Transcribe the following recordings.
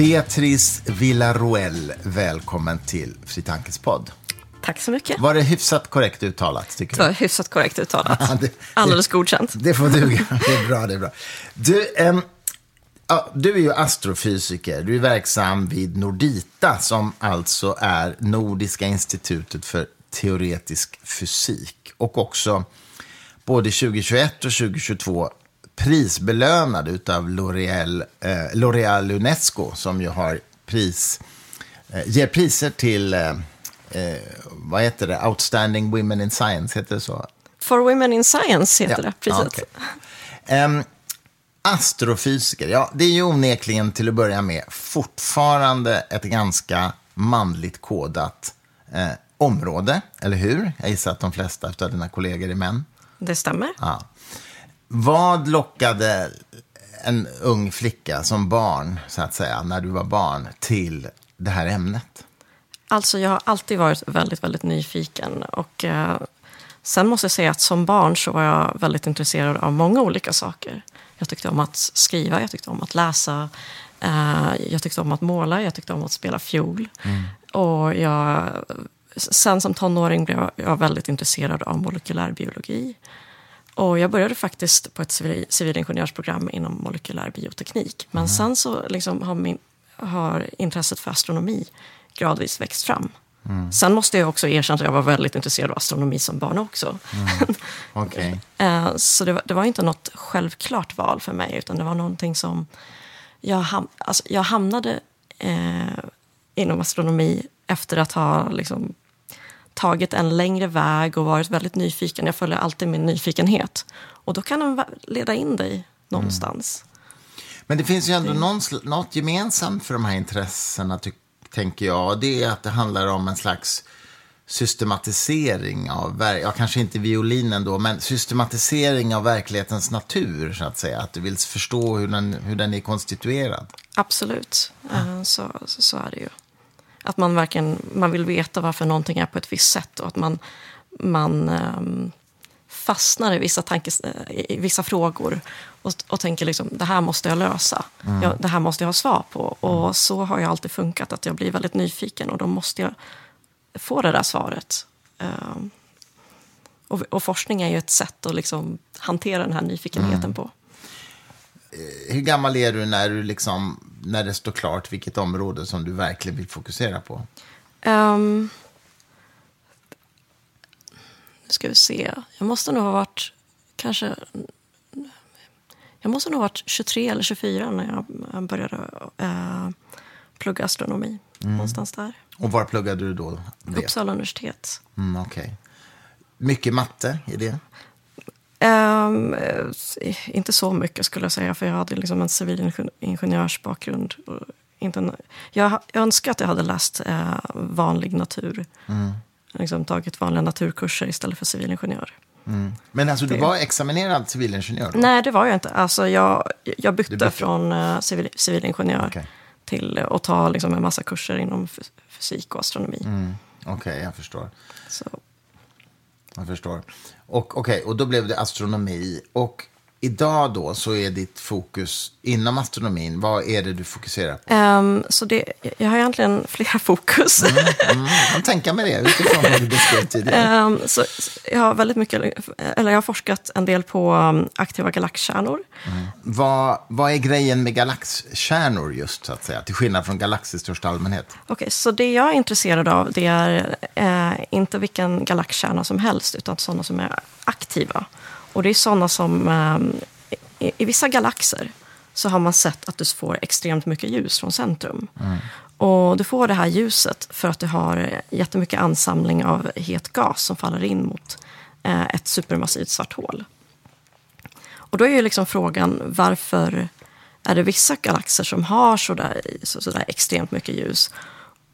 Beatrice Villaruel, välkommen till Fritankes podd. Tack så mycket. Var det hyfsat korrekt uttalat? Tycker Det var hyfsat korrekt uttalat. Det- Alldeles godkänt. Det får duga. Det är bra. Det är bra. Du, ehm, ja, du är ju astrofysiker. Du är verksam vid Nordita, som alltså är Nordiska institutet för teoretisk fysik. Och också både 2021 och 2022 prisbelönad utav L'Oreal, eh, Unesco, som ju har pris, eh, ger priser till, eh, eh, vad heter det, Outstanding Women in Science, heter det så? For Women in Science heter det, priset. okej. Ehm, astrofysiker, ja, det är ju onekligen till att börja med fortfarande ett ganska manligt kodat eh, område, eller hur? Jag gissar att de flesta av dina kollegor är män. Det stämmer. Ja. Vad lockade en ung flicka som barn, så att säga, när du var barn, till det här ämnet? Alltså, jag har alltid varit väldigt, väldigt nyfiken. Och, eh, sen måste jag säga att som barn så var jag väldigt intresserad av många olika saker. Jag tyckte om att skriva, jag tyckte om att läsa, eh, jag tyckte om att måla, jag tyckte om att spela fiol. Och jag, sen som tonåring blev jag väldigt intresserad av molekylärbiologi. Och jag började faktiskt på ett civil, civilingenjörsprogram inom molekylär bioteknik. Men sen så liksom har, min, har intresset för astronomi gradvis växt fram. Sen måste jag också erkänna att jag var väldigt intresserad av astronomi som barn också. Okej. Eh, så det var, det var inte något självklart val för mig, utan det var någonting som... Jag, ham, alltså, jag hamnade eh, inom astronomi efter att ha liksom, tagit en längre väg och varit väldigt nyfiken. Jag följer alltid min nyfikenhet. Och då kan den leda in dig någonstans. Men det finns ju ändå någon, något gemensamt för de här intressena, ty- tänker jag. Det är att det handlar om en slags systematisering av, ja kanske inte violinen då, men systematisering av verklighetens natur, så att säga. Att du vill förstå hur den, hur den är konstituerad. Absolut, Eh, så, så, så är det ju. Att man verkligen man vill veta varför någonting är på ett visst sätt och att man, man ehm, fastnar i vissa, tankes, eh, i vissa frågor och, och tänker liksom, det här måste jag lösa. Jag, det här måste jag ha svar på. Och så har jag alltid funkat, att jag blir väldigt nyfiken och då måste jag få det där svaret. Ehm, och, och forskning är ju ett sätt att liksom hantera den här nyfikenheten på. Hur gammal är du när, du liksom, när det står klart vilket område som du verkligen vill fokusera på? Um, nu ska vi se. Jag måste nog ha varit kanske... Jag måste nog ha varit 23 eller 24 när jag började eh, plugga astronomi. Någonstans där. Och var pluggade du då? Det? Uppsala universitet. Mm, okej. Mycket matte i det? Eh, inte så mycket skulle jag säga, för jag hade liksom en civilingenjörsbakgrund. Och Inte en, jag, jag önskar att jag hade läst eh, vanlig natur. Liksom tagit vanliga naturkurser istället för civilingenjör. Men alltså, du var examinerad civilingenjör? Då? Nej, det var jag inte. Alltså, jag, jag bytte, bytte? från uh, civil, civilingenjör Okej. till att ta liksom, en massa kurser inom fys- fysik och astronomi. Mm. Okej, jag förstår. Så, jag förstår. Och, okej, och då blev det astronomi. Och idag då så är ditt fokus inom astronomin, vad är det du fokuserar på? ehm, så det, jag har egentligen flera fokus. Mm, jag kan tänka mig det utifrån vad du beskrev tidigare. Ehm, så, jag har väldigt mycket, eller jag har forskat en del på um, aktiva galaxkärnor. Vad, vad är grejen med galaxkärnor just så att säga, till skillnad från galaxer i största allmänhet? Okej, så det jag är intresserad av det är eh, inte vilken galaxkärna som helst, utan sådana som är aktiva. Och det är sådana som, eh, i, i vissa galaxer så har man sett att du får extremt mycket ljus från centrum. Och du får det här ljuset för att du har jättemycket ansamling av het gas som faller in mot eh, ett supermassivt svart hål. Och då är ju liksom frågan varför är det vissa galaxer som har sådär, så, sådär extremt mycket ljus?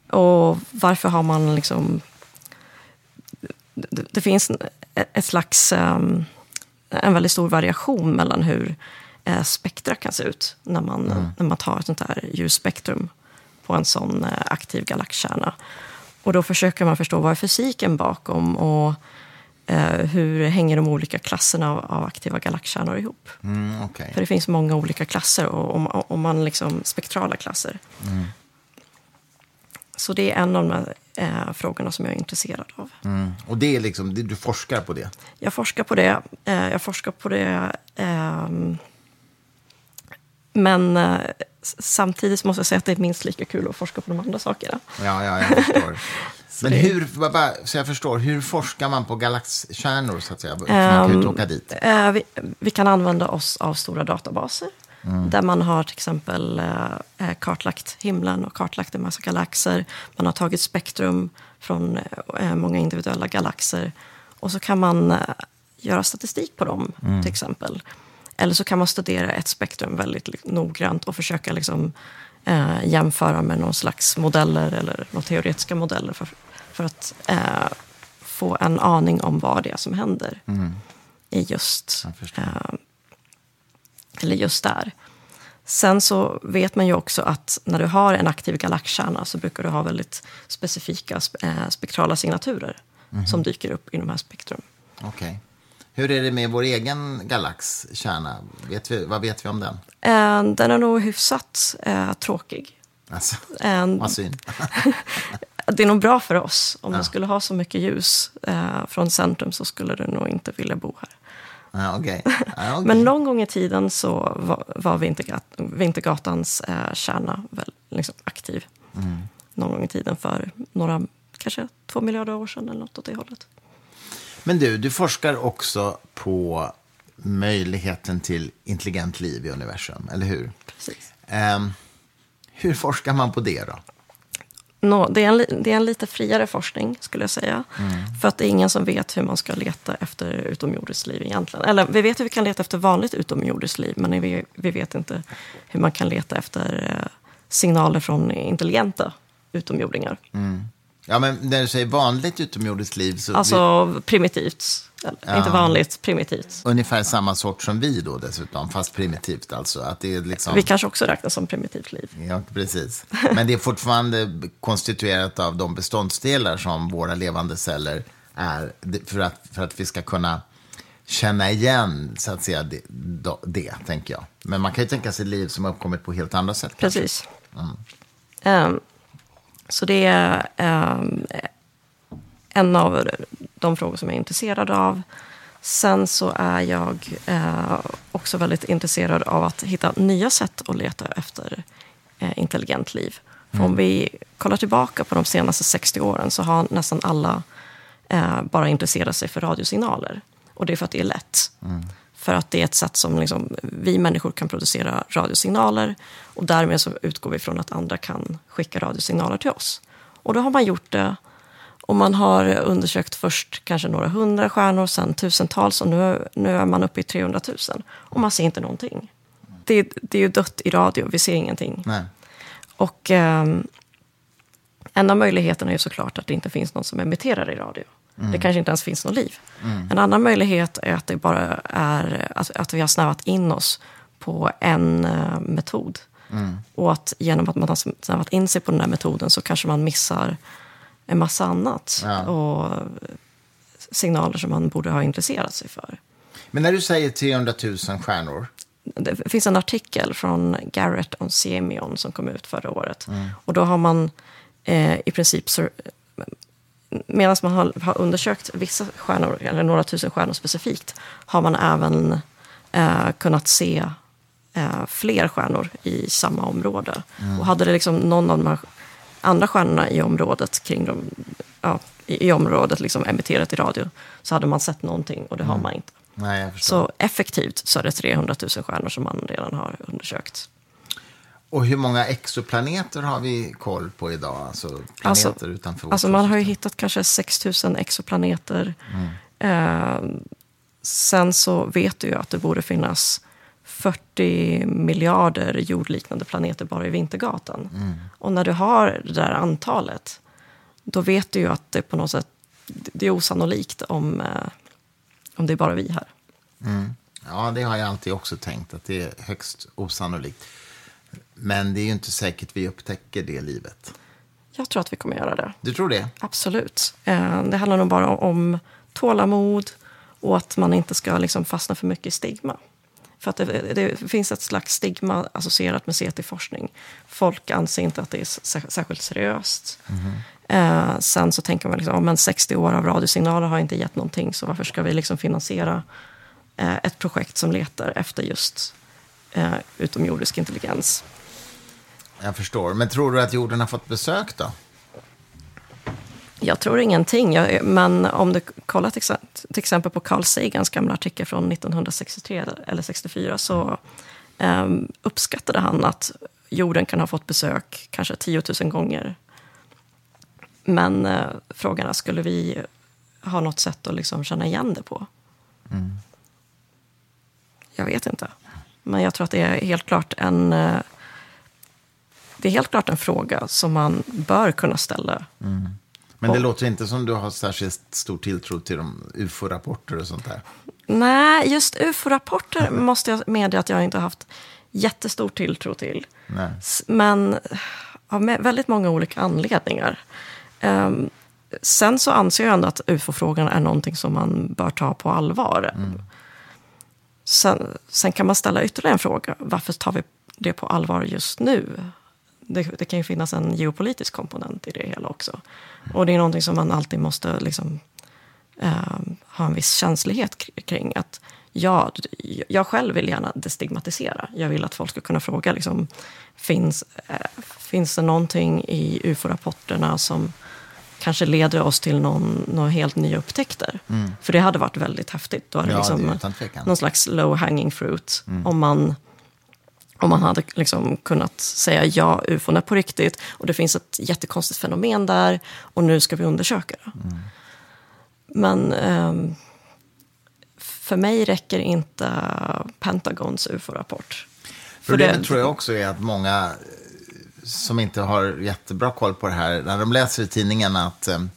Och varför har man liksom... Det, det finns ett slags... ehm, en väldigt stor variation mellan hur eh, spektra kan se ut när man, när man tar ett sånt här ljusspektrum på en sån eh, aktiv galaxkärna. Och då försöker man förstå vad är fysiken bakom och eh, hur hänger de olika klasserna av, av aktiva galaxkärnor ihop. Mm, okej. För det finns många olika klasser, och om, om man liksom spektrala klasser. Så det är en av de här, eh, frågorna som jag är intresserad av. Mm. Och det är liksom, du forskar på det? Jag forskar på det. Eh, jag forskar på det. ehm, men eh, s- samtidigt måste jag säga att det är minst lika kul att forska på de andra sakerna. Ja, ja, jag förstår. Men hur, så jag förstår, hur forskar man på galaxkärnor så att säga? För man kan ju åka dit. Eh, vi, vi kan använda oss av stora databaser. Där man har till exempel eh, eh, kartlagt himlen och kartlagt en massa galaxer. Man har tagit spektrum från eh, många individuella galaxer. Och så kan man eh, göra statistik på dem, till exempel. Eller så kan man studera ett spektrum väldigt noggrant och försöka liksom, eh, jämföra med någon slags modeller eller några teoretiska modeller för, för att eh, få en aning om vad det är som händer i just, eller just där. Sen så vet man ju också att när du har en aktiv galaxkärna så brukar du ha väldigt specifika sp- eh, spektrala signaturer som dyker upp i de här spektrum. Okej. Hur är det med vår egen galaxkärna? Vet vi, vad vet vi om den? Eh, den är nog hyfsat eh, tråkig. Alltså, Eh, vad synd. det är nog bra för oss. Om den skulle ha så mycket ljus eh, från centrum så skulle du nog inte vilja bo här. Ja, okej. Ja, okej. Men någon gång i tiden så var, var Vintergat, Vintergatans eh, kärna väl, liksom aktiv. Någon gång i tiden för några, kanske två miljarder år sedan eller något åt det hållet. Men du, du forskar också på möjligheten till intelligent liv i universum, eller hur? Precis. Ehm, hur forskar man på det då? Nå, det, är en, det är en lite friare forskning, skulle jag säga. För att det är ingen som vet hur man ska leta efter utomjordiskt liv egentligen. Eller vi vet hur vi kan leta efter vanligt utomjordiskt liv, men vi, vi vet inte hur man kan leta efter eh, signaler från intelligenta utomjordingar. Ja, men när du säger vanligt utomjordiskt liv, så Alltså primitivt. Ja. Inte vanligt, primitivt. ungefär samma sort som vi då dessutom, fast primitivt alltså. Att det är liksom... Vi kanske också räknas som primitivt liv. Ja, precis. Men det är fortfarande konstituerat av de beståndsdelar som våra levande celler är för att, för att vi ska kunna känna igen så att säga, det, det, tänker jag. Men man kan ju tänka sig liv som har uppkommit på helt andra sätt. Precis. Ehm, så det är ehm, en av de frågor som jag är intresserad av. Sen så är jag eh, också väldigt intresserad av att hitta nya sätt att leta efter eh, intelligent liv. För om vi kollar tillbaka på de senaste 60 åren så har nästan alla eh, bara intresserat sig för radiosignaler. Och det är för att det är lätt. För att det är ett sätt som liksom, vi människor kan producera radiosignaler och därmed så utgår vi från att andra kan skicka radiosignaler till oss. Och då har man gjort det och man har undersökt först kanske några hundra stjärnor, sen tusentals och nu, nu är man uppe i 300 000. Och man ser inte någonting. Det, det är ju dött i radio, vi ser ingenting. Nej. Och ehm, en av möjligheterna är ju såklart att det inte finns någon som emitterar i radio. Det kanske inte ens finns något liv. En annan möjlighet är att det bara är att, att vi har snävat in oss på en eh, metod. Och att genom att man har snävat in sig på den här metoden så kanske man missar en massa annat. Ja. Och signaler som man borde ha intresserat sig för. Men när du säger 300 000 stjärnor, Det finns en artikel från Garrett on Siemion som kom ut förra året. Och då har man eh, i princip, medan man har, har undersökt vissa stjärnor, eller några tusen stjärnor specifikt, har man även eh, kunnat se eh, fler stjärnor i samma område. Och hade det liksom någon av de här andra stjärnorna i området kring dem, ja, i, i området liksom emitterat i radio, så hade man sett någonting och det har man inte. nej. Så effektivt så är det 300 000 stjärnor som man redan har undersökt. Och hur många exoplaneter har vi koll på idag? Alltså planeter Alltså- utanför Alltså man har ju hittat kanske 6 000 exoplaneter. Eh, sen så vet du ju att det borde finnas 40 miljarder jordliknande planeter bara i Vintergatan. Och när du har det där antalet, då vet du ju att det på något sätt det är osannolikt om, eh, om det är bara vi här. Ja, det har jag alltid också tänkt, att det är högst osannolikt. Men det är ju inte säkert vi upptäcker det livet. Jag tror att vi kommer göra det. Du tror det? Absolut. Eh, Det handlar nog bara om tålamod och att man inte ska liksom fastna för mycket i stigma. För att det, det finns ett slags stigma associerat med CT-forskning. Folk anser inte att det är särskilt seriöst. Mm. Eh, sen så tänker man liksom, men 60 år av radiosignaler har inte gett någonting, så varför ska vi liksom finansiera eh, ett projekt som letar efter just eh, utomjordisk intelligens? Jag förstår. Men tror du att jorden har fått besök då? Jag tror ingenting. Jag, men om du kollar till, till, exempel på Carl Sagans gamla artikel från 1963 eller 64 så um, uppskattade han att jorden kan ha fått besök kanske 10 000 gånger. Men uh, frågan är, skulle vi ha något sätt att liksom känna igen det på? Mm. Jag vet inte. Men jag tror att det är helt klart en uh, det är helt klart en fråga som man bör kunna ställa. Mm. Men det låter inte som du har särskilt stor tilltro till de ufo-rapporter och sånt där. Nej, just ufo-rapporter måste jag medge att jag inte har haft jättestor tilltro till. Nej. Men av väldigt många olika anledningar. Um, sen så anser jag ändå att ufo-frågan är någonting som man bör ta på allvar. Mm. Sen, sen, kan man ställa ytterligare en fråga. Varför tar vi det på allvar just nu? Det, det, kan ju finnas en geopolitisk komponent i det hela också. Och det är någonting som man alltid måste liksom, eh, ha en viss känslighet kring. Att ja, jag själv vill gärna destigmatisera. Jag vill att folk ska kunna fråga, liksom, finns, eh, finns det någonting i ufo-rapporterna som kanske leder oss till någon, några helt nya upptäckter. Mm. För det hade varit väldigt häftigt. Då det ja, liksom det någon slags low hanging fruit. Mm. Om man om man hade liksom kunnat säga ja, ufon är på riktigt och det finns ett jättekonstigt fenomen där och nu ska vi undersöka det. Mm. Men um, för mig räcker inte Pentagons ufo-rapport. Problemet det, tror jag också är att många som inte har jättebra koll på det här, när de läser i tidningen att um, Eh,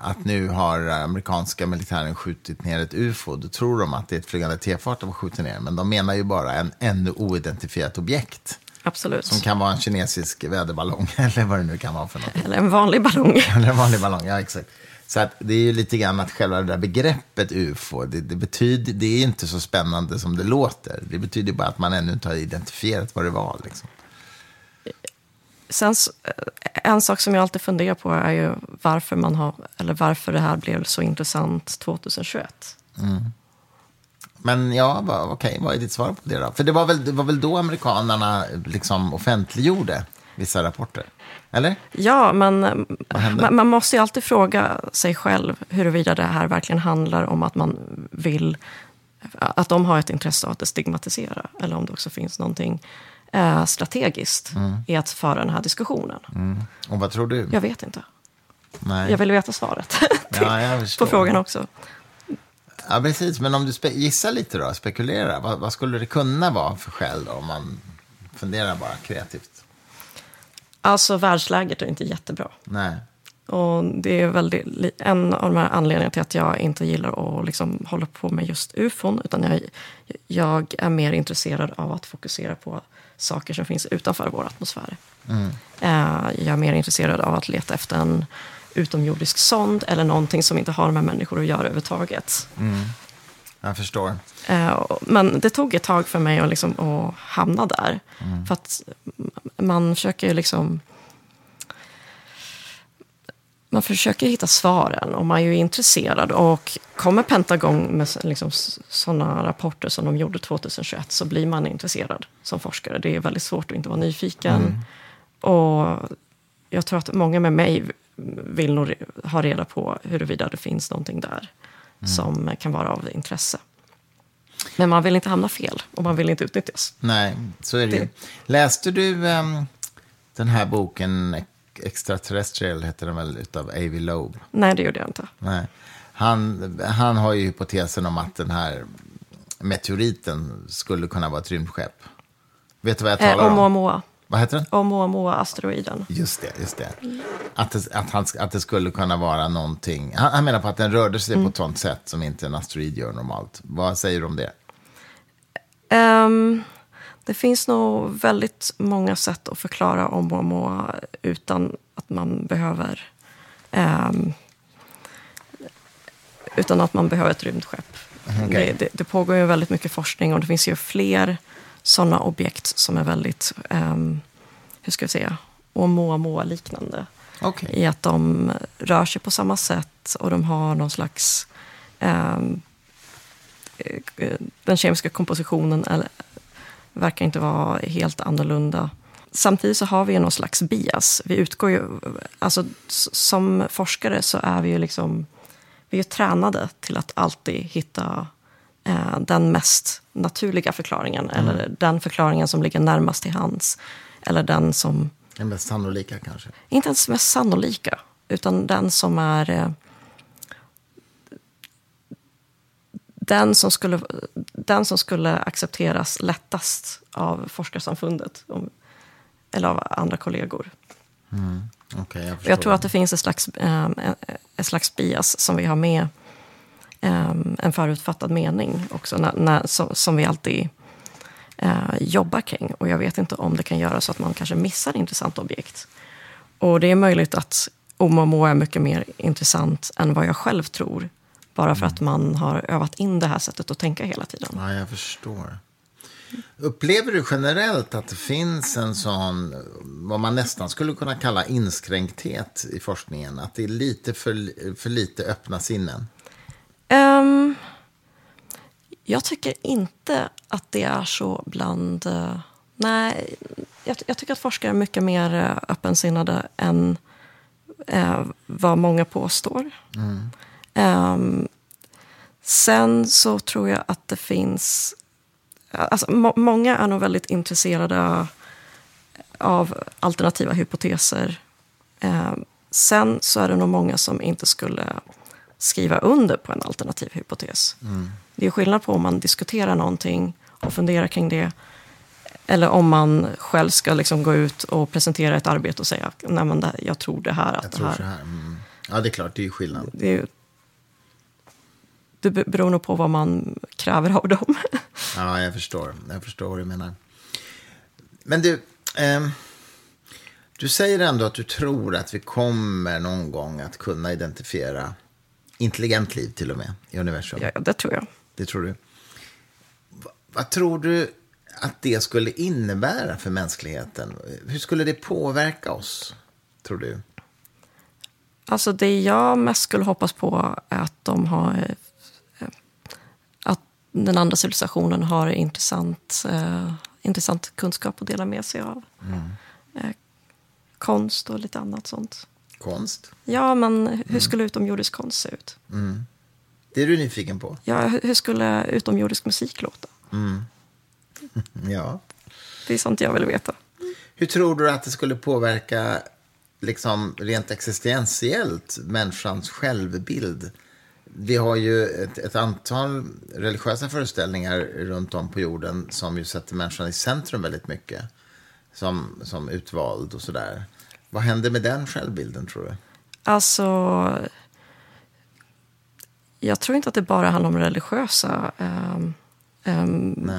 att nu har amerikanska militären skjutit ner ett ufo, då tror de att det är ett flygande tefat de har skjutit ner. Men de menar ju bara en ännu oidentifierat objekt. Absolut. Som kan vara en kinesisk väderballong, eller vad det nu kan vara för något. Eller en vanlig ballong. eller en vanlig ballong, ja exakt. Så att det är ju lite grann att själva det där begreppet ufo, det, det, betyder, det är inte så spännande som det låter. Det betyder bara att man ännu inte har identifierat vad det var. Liksom. Sen, eh, en sak som jag alltid funderar på är ju varför, man har, eller varför det här blev så intressant 2021. Mm. Men ja, okej, okay, vad är ditt svar på det då? För det var väl, det var väl då amerikanerna liksom offentliggjorde vissa rapporter? Eller? Ja, men man, man, måste ju alltid fråga sig själv huruvida det här verkligen handlar om att man vill att de har ett intresse av att stigmatisera, eller om det också finns någonting eh, strategiskt mm. i att föra den här diskussionen. Mm. Och vad tror du? Jag vet inte. Nej. Jag vill veta svaret ja, på frågan också. Ja, precis. Men om du gissar lite då, spekulera. Vad, vad, skulle det kunna vara för skäl då, om man funderar bara kreativt? Alltså, världsläget är inte jättebra. Nej. Och det är väldigt, en av de här anledningarna till att jag inte gillar att liksom hålla på med just ufon. Utan jag, jag är mer intresserad av att fokusera på saker som finns utanför vår atmosfär. Mm. Jag är mer intresserad av att leta efter en utomjordisk sond eller någonting som inte har med människor att göra överhuvudtaget. Mm. Jag förstår. Eh, men det tog ett tag för mig att, liksom, att hamna där. Mm. För att man försöker liksom... Man försöker hitta svaren och man är ju intresserad. Och kommer Pentagon med liksom sådana rapporter som de gjorde 2021 så blir man intresserad som forskare. Det är väldigt svårt att inte vara nyfiken. Mm. Och jag tror att många med mig vill nog ha reda på huruvida det finns någonting där mm. som kan vara av intresse. Men man vill inte hamna fel och man vill inte utnyttjas. Nej, så är det, det. Läste du um, den här boken Extraterrestrial, heter den väl, utav Avi Loeb? Nej, det gjorde jag inte. Nej. Han, han har ju hypotesen om att den här meteoriten skulle kunna vara ett rymdskepp. Vet du vad jag talar eh, om? Oumuamua. Vad heter den? Oumuamua-asteroiden. Just det, just det. Att det, att, han, att det skulle kunna vara någonting. Han, han menar på att den rörde sig mm. på ett sånt sätt som inte en asteroid gör normalt. Vad säger du om det? Um, det finns nog väldigt många sätt att förklara Oumuamua utan att man behöver um, utan att man behöver ett rymdskepp. Okej. Det, det, det pågår ju väldigt mycket forskning och det finns ju fler sådana objekt som är väldigt, ehm, hur ska jag säga, Oumuamua-liknande. Okej. I att de rör sig på samma sätt och de har någon slags... ehm, eh, den kemiska kompositionen verkar inte vara helt annorlunda. Samtidigt så har vi ju någon slags bias. Vi utgår ju, alltså, som forskare så är vi ju liksom vi är tränade till att alltid hitta eh, den mest naturliga förklaringen. Eller den förklaringen som ligger närmast till hands. Eller den som, Den mest sannolika kanske. inte ens mest sannolika, utan den som är eh, den som, skulle, den som skulle accepteras lättast av forskarsamfundet. Om, eller av andra kollegor. Okej, jag Och förstår. Jag tror att det finns ett slags, eh, ett slags bias som vi har med eh, en förutfattad mening också, när, när, som, som vi alltid eh, jobbar kring. Och jag vet inte om det kan göra så att man kanske missar intressanta objekt. Och det är möjligt att Oumuamua är mycket mer intressant än vad jag själv tror. Bara för att man har övat in det här sättet att tänka hela tiden. Ja, jag förstår. Upplever du generellt att det finns en sån, vad man nästan skulle kunna kalla inskränkthet i forskningen? Att det är lite för, för lite öppna sinnen? Ehm, jag tycker inte att det är så bland... eh, nej, jag, jag tycker att forskare är mycket mer uh, öppensinnade än eh, vad många påstår. Ehm, sen så tror jag att det finns... Alltså, må, många är nog väldigt intresserade av alternativa hypoteser. Ehm, sen så är det nog många som inte skulle skriva under på en alternativ hypotes. Det är skillnad på om man diskuterar någonting och funderar kring det eller om man själv ska liksom gå ut och presentera ett arbete och säga Nej, men det, jag tror det här. Att Jag det tror här. här. Mm. Ja, det är klart, det är ju skillnad. Det, är, det be- beror nog på vad man kräver av dem. Ja, jag förstår. Jag förstår vad du menar. Men du, ehm, du säger ändå att du tror att vi kommer någon gång att kunna identifiera intelligent liv till och med i universum. ja, det tror jag. Det tror du. Va- Vad tror du att det skulle innebära för mänskligheten? Hur skulle det påverka oss, tror du? Alltså det jag mest skulle hoppas på är att de har eh, den andra civilisationen har intressant, eh, intressant kunskap att dela med sig av. Eh, konst och lite annat sånt. Konst? Ja, men hur skulle utomjordisk konst se ut? Det är du nyfiken på? Ja, hur hur skulle utomjordisk musik låta? Ja. Det är sånt jag vill veta. Hur tror du att det skulle påverka liksom, rent existentiellt människans självbild? Vi har ju ett, ett antal religiösa föreställningar runt om på jorden som ju sätter människan i centrum väldigt mycket. Som, som utvald och sådär. Vad händer med den självbilden tror du? Alltså, jag tror inte att det bara handlar om religiösa ehm,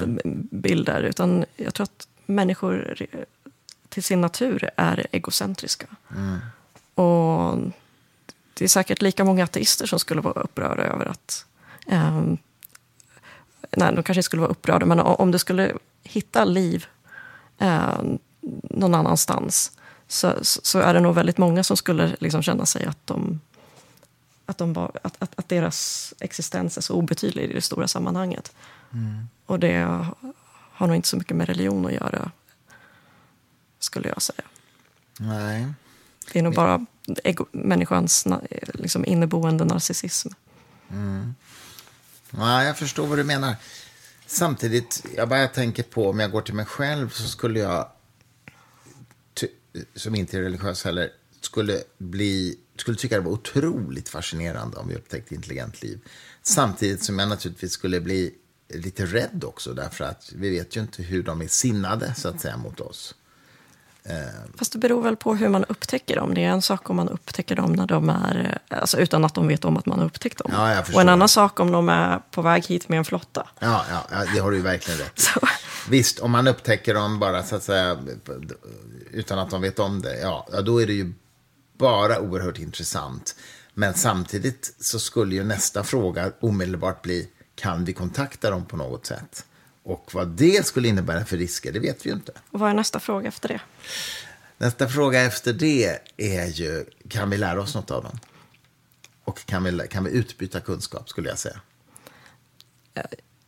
b- bilder, utan jag tror att människor till sin natur är egocentriska. Och det är säkert lika många ateister som skulle vara upprörda över att... ehm, nej, de kanske inte skulle vara upprörda, men om du skulle hitta liv eh, någon annanstans så, så är det nog väldigt många som skulle liksom känna sig att, de, att, de var, att, att, att deras existens är så obetydlig i det stora sammanhanget. Och det har nog inte så mycket med religion att göra, skulle jag säga. Nej. Det är nog bara ego, människans liksom inneboende narcissism. Mm. Ja, jag förstår vad du menar. Samtidigt, jag bara tänker på, om jag går till mig själv så skulle jag, som inte är religiös heller, skulle, bli, skulle tycka det var otroligt fascinerande om vi upptäckte intelligent liv. Samtidigt som jag naturligtvis skulle bli lite rädd också, därför att vi vet ju inte hur de är sinnade, så att säga, mot oss. Fast det beror väl på hur man upptäcker dem. Det är en sak om man upptäcker dem när de är, alltså utan att de vet om att man har upptäckt dem. Ja, och en annan sak om de är på väg hit med en flotta. Ja, ja, det har du ju verkligen rätt. Så, Visst, om man upptäcker dem bara så att säga utan att de vet om det, ja då är det ju bara oerhört intressant. Men samtidigt så skulle ju nästa fråga omedelbart bli, kan vi kontakta dem på något sätt? Och vad det skulle innebära för risker, det vet vi ju inte. Och vad är nästa fråga efter det? Nästa fråga efter det är ju, kan vi lära oss något av dem? Och kan vi, kan vi utbyta kunskap, skulle jag säga.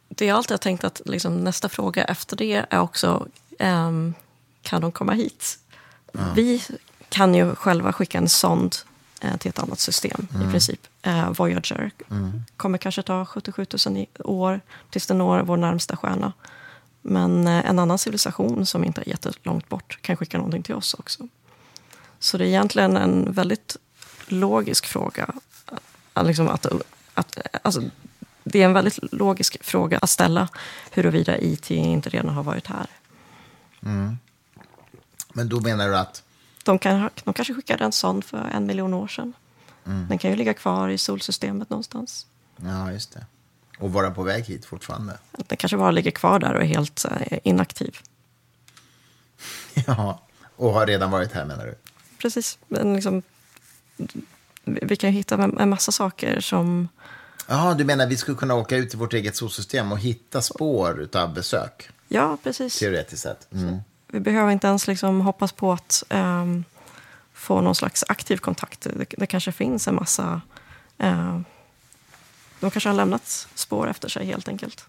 Det jag alltid har tänkt att liksom, nästa fråga efter det är också, ehm, kan de komma hit? Vi kan ju själva skicka en sond eh, till ett annat system i princip. Eh, Voyager kommer kanske ta 77 000 i- år tills den når vår närmsta stjärna. Men eh, en annan civilisation som inte är jättelångt bort kan skicka någonting till oss också. Så det är egentligen en väldigt logisk fråga. eh, Liksom att, att, alltså, det är en väldigt logisk fråga att ställa huruvida IT inte redan har varit här. Men då menar du att, De, kan, de kanske skickade en sån för en miljon år sedan. Den kan ju ligga kvar i solsystemet någonstans. ja just det, och vara på väg hit fortfarande? Den kanske bara ligger kvar där och är helt eh, inaktiv. Ja, och har redan varit här menar du? Precis. Men liksom, vi kan ju hitta en massa saker som... Ja, du menar vi skulle kunna åka ut i vårt eget solsystem och hitta spår av besök, Ja, precis. teoretiskt sett? Mm. Vi behöver inte ens liksom hoppas på att ehm, få någon slags aktiv kontakt. Det, det kanske finns en massa... eh, de kanske har lämnat spår efter sig helt enkelt.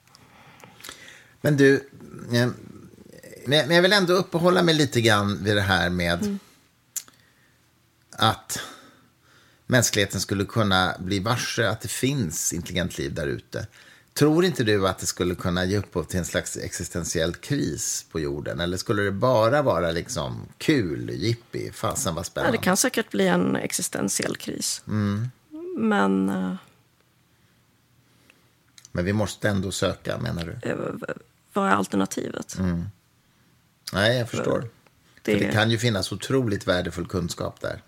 Men du, eh, men men jag vill ändå uppehålla mig lite grann vid det här med att mänskligheten skulle kunna bli varse att det finns intelligent liv där ute. Tror inte du att det skulle kunna ge upphov till en slags existentiell kris på jorden? Eller skulle det bara vara liksom kul, jippi, fasen vad Ja, spännande? det kan säkert bli en existentiell kris. Men eh, Men vi måste ändå söka, menar du? eh, vad är alternativet? Nej, jag förstår. Det- För det kan ju finnas otroligt värdefull kunskap där.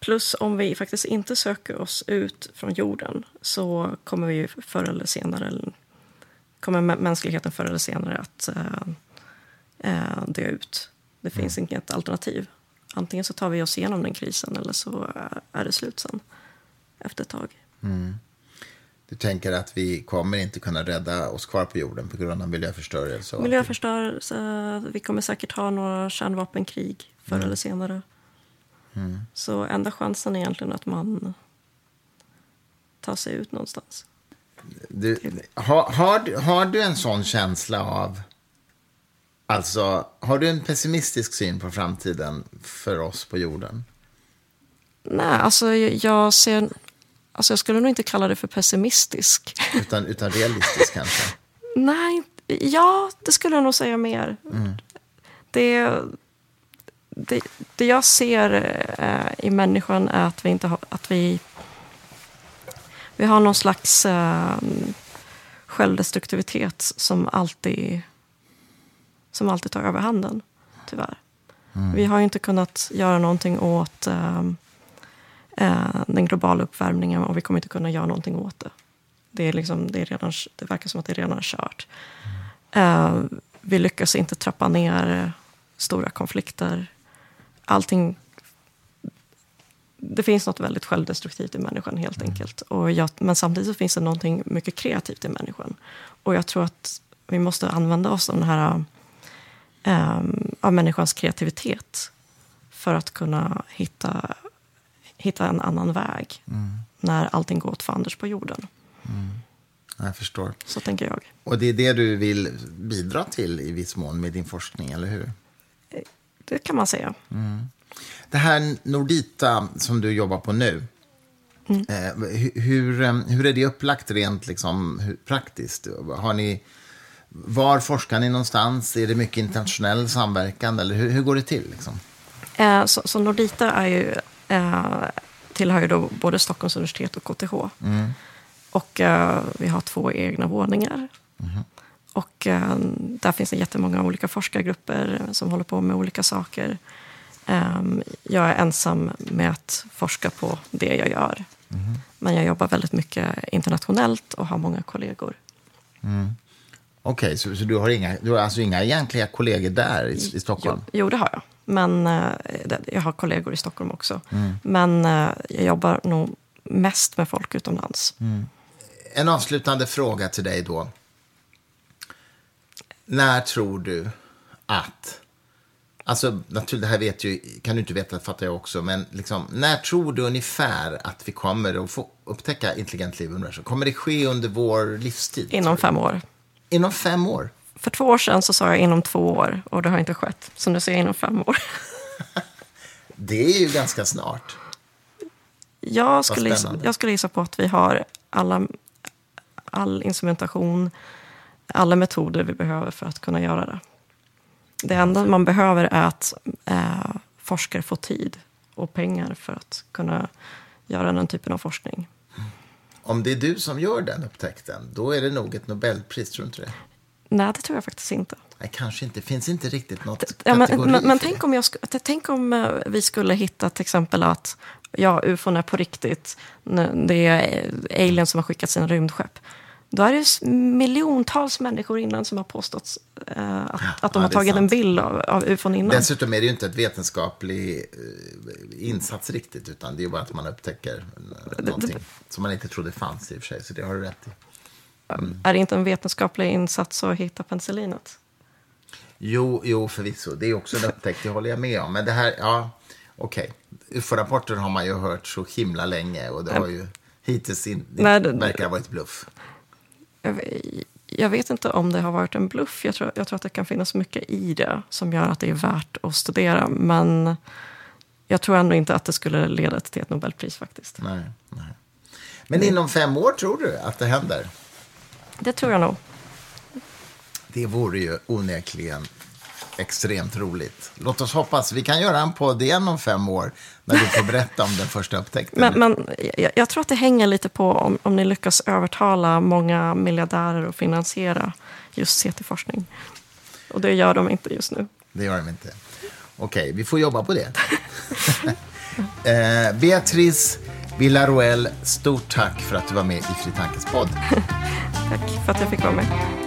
Plus om vi faktiskt inte söker oss ut från jorden så kommer vi förr eller senare kommer mä- mänskligheten förr eller senare att eh, eh, dö ut. Det finns inget alternativ. Antingen så tar vi oss igenom den krisen eller så är- är det slut sen efter ett tag. Du tänker att vi kommer inte kunna rädda oss kvar på jorden på grund av miljöförstörelse? Miljöförstörelse, vi kommer säkert ha några kärnvapenkrig förr Mm. eller senare. Så enda chansen är egentligen att man tar sig ut någonstans. Du, har, har, du- har du en sån känsla av... Alltså, har du en pessimistisk syn på framtiden för oss på jorden? Nej, alltså jag ser... Alltså jag skulle nog inte kalla det för pessimistisk. Utan, utan realistisk kanske? Nej, ja, det skulle jag nog säga mer. Det, det, det jag ser eh, i människan är att vi inte har... Att vi, vi har någon slags eh, självdestruktivitet som alltid, som alltid tar överhanden, tyvärr. Vi har ju inte kunnat göra någonting åt eh, eh, den globala uppvärmningen och vi kommer inte kunna göra någonting åt det. Det, är liksom, det, är redan, det verkar som att det är redan är kört. Eh, vi lyckas inte trappa ner stora konflikter. Allting... Det finns något väldigt självdestruktivt i människan helt enkelt. Och jag, men samtidigt finns det någonting mycket kreativt i människan. Och jag tror att vi måste använda oss av den här eh, av människans kreativitet för att kunna hitta, hitta en annan väg när allting går åt fanders på jorden. Jag förstår. Så tänker jag. Och det är det du vill bidra till i viss mån med din forskning, eller hur? Det kan man säga. Det här Nordita som du jobbar på nu, Mm. eh, hu- hur, eh, hur är det upplagt rent liksom, hur, praktiskt? Har ni, var forskar ni någonstans? Är det mycket internationell samverkan? Eller hur, hur går det till? Liksom? Eh, så, så Nordita är ju, eh, tillhör ju då både Stockholms universitet och KTH. Och eh, vi har två egna våningar. Och eh, där finns det jättemånga olika forskargrupper som håller på med olika saker. Eh, jag är ensam med att forska på det jag gör. Men jag jobbar väldigt mycket internationellt och har många kollegor. Okej, så, så du, har inga, du har alltså inga egentliga kollegor där i, i Stockholm? Jo, jo, det har jag. Men eh, jag har kollegor i Stockholm också. Men eh, jag jobbar nog mest med folk utomlands. En avslutande fråga till dig då. När tror du att... Alltså, naturligt, det här vet ju, kan du inte veta, fattar jag också. Men liksom, när tror du ungefär att vi kommer att få upptäcka intelligent liv i universum? Kommer det ske under vår livstid? Inom fem år. Inom fem år? För två år sedan så sa jag inom två år och det har inte skett. Så nu säger jag inom fem år. Det är ju ganska snart. Jag skulle, gissa, jag skulle gissa på att vi har alla, all instrumentation, alla metoder vi behöver för att kunna göra det. Det enda man behöver är att eh, forskare får tid och pengar för att kunna göra den typen av forskning. Om det är du som gör den upptäckten, då är det nog ett Nobelpris, tror du inte det? Nej, det tror jag faktiskt inte. Nej, kanske inte. finns inte riktigt något Ja, men, men, men tänk, det. om jag, tänk om vi skulle hitta till exempel att ja, ufon är på riktigt. Det är aliens som har skickat sina rymdskepp. Då är det miljontals människor innan som har påstått eh, att, att de ja, har det tagit en sant. bild av, av ufon innan. Dessutom är det ju inte ett vetenskaplig eh, insats riktigt, utan det är bara att man upptäcker eh, någonting som man inte trodde fanns i och för sig, så det har du rätt i. Är det inte en vetenskaplig insats att hitta penicillinet? Jo, jo, förvisso. Det är också en upptäckt, det håller jag med om. Men det här, ja, okej. UFO-rapporter har man ju hört så himla länge och det har ju hittills in, det Nej, det- verkar ha varit bluff. Jag, vet inte om det har varit en bluff. Jag tror, jag tror att det kan finnas mycket i det som gör att det är värt att studera. Men jag tror ändå inte att det skulle leda till ett Nobelpris faktiskt. Nej, nej. Men inom fem år tror du att det händer? Det tror jag nog. Det vore ju onekligen extremt roligt. Låt oss hoppas. Vi kan göra en podd igen om fem år när du får berätta om den första upptäckten. Men, men jag, jag tror att det hänger lite på om, om ni lyckas övertala många miljardärer att finansiera just CT-forskning. Och det gör de inte just nu. Det gör de inte. Okej, vi får jobba på det. eh, Beatrice Villaruel, stort tack för att du var med i Fri Tankes podd. Tack för att jag fick vara med.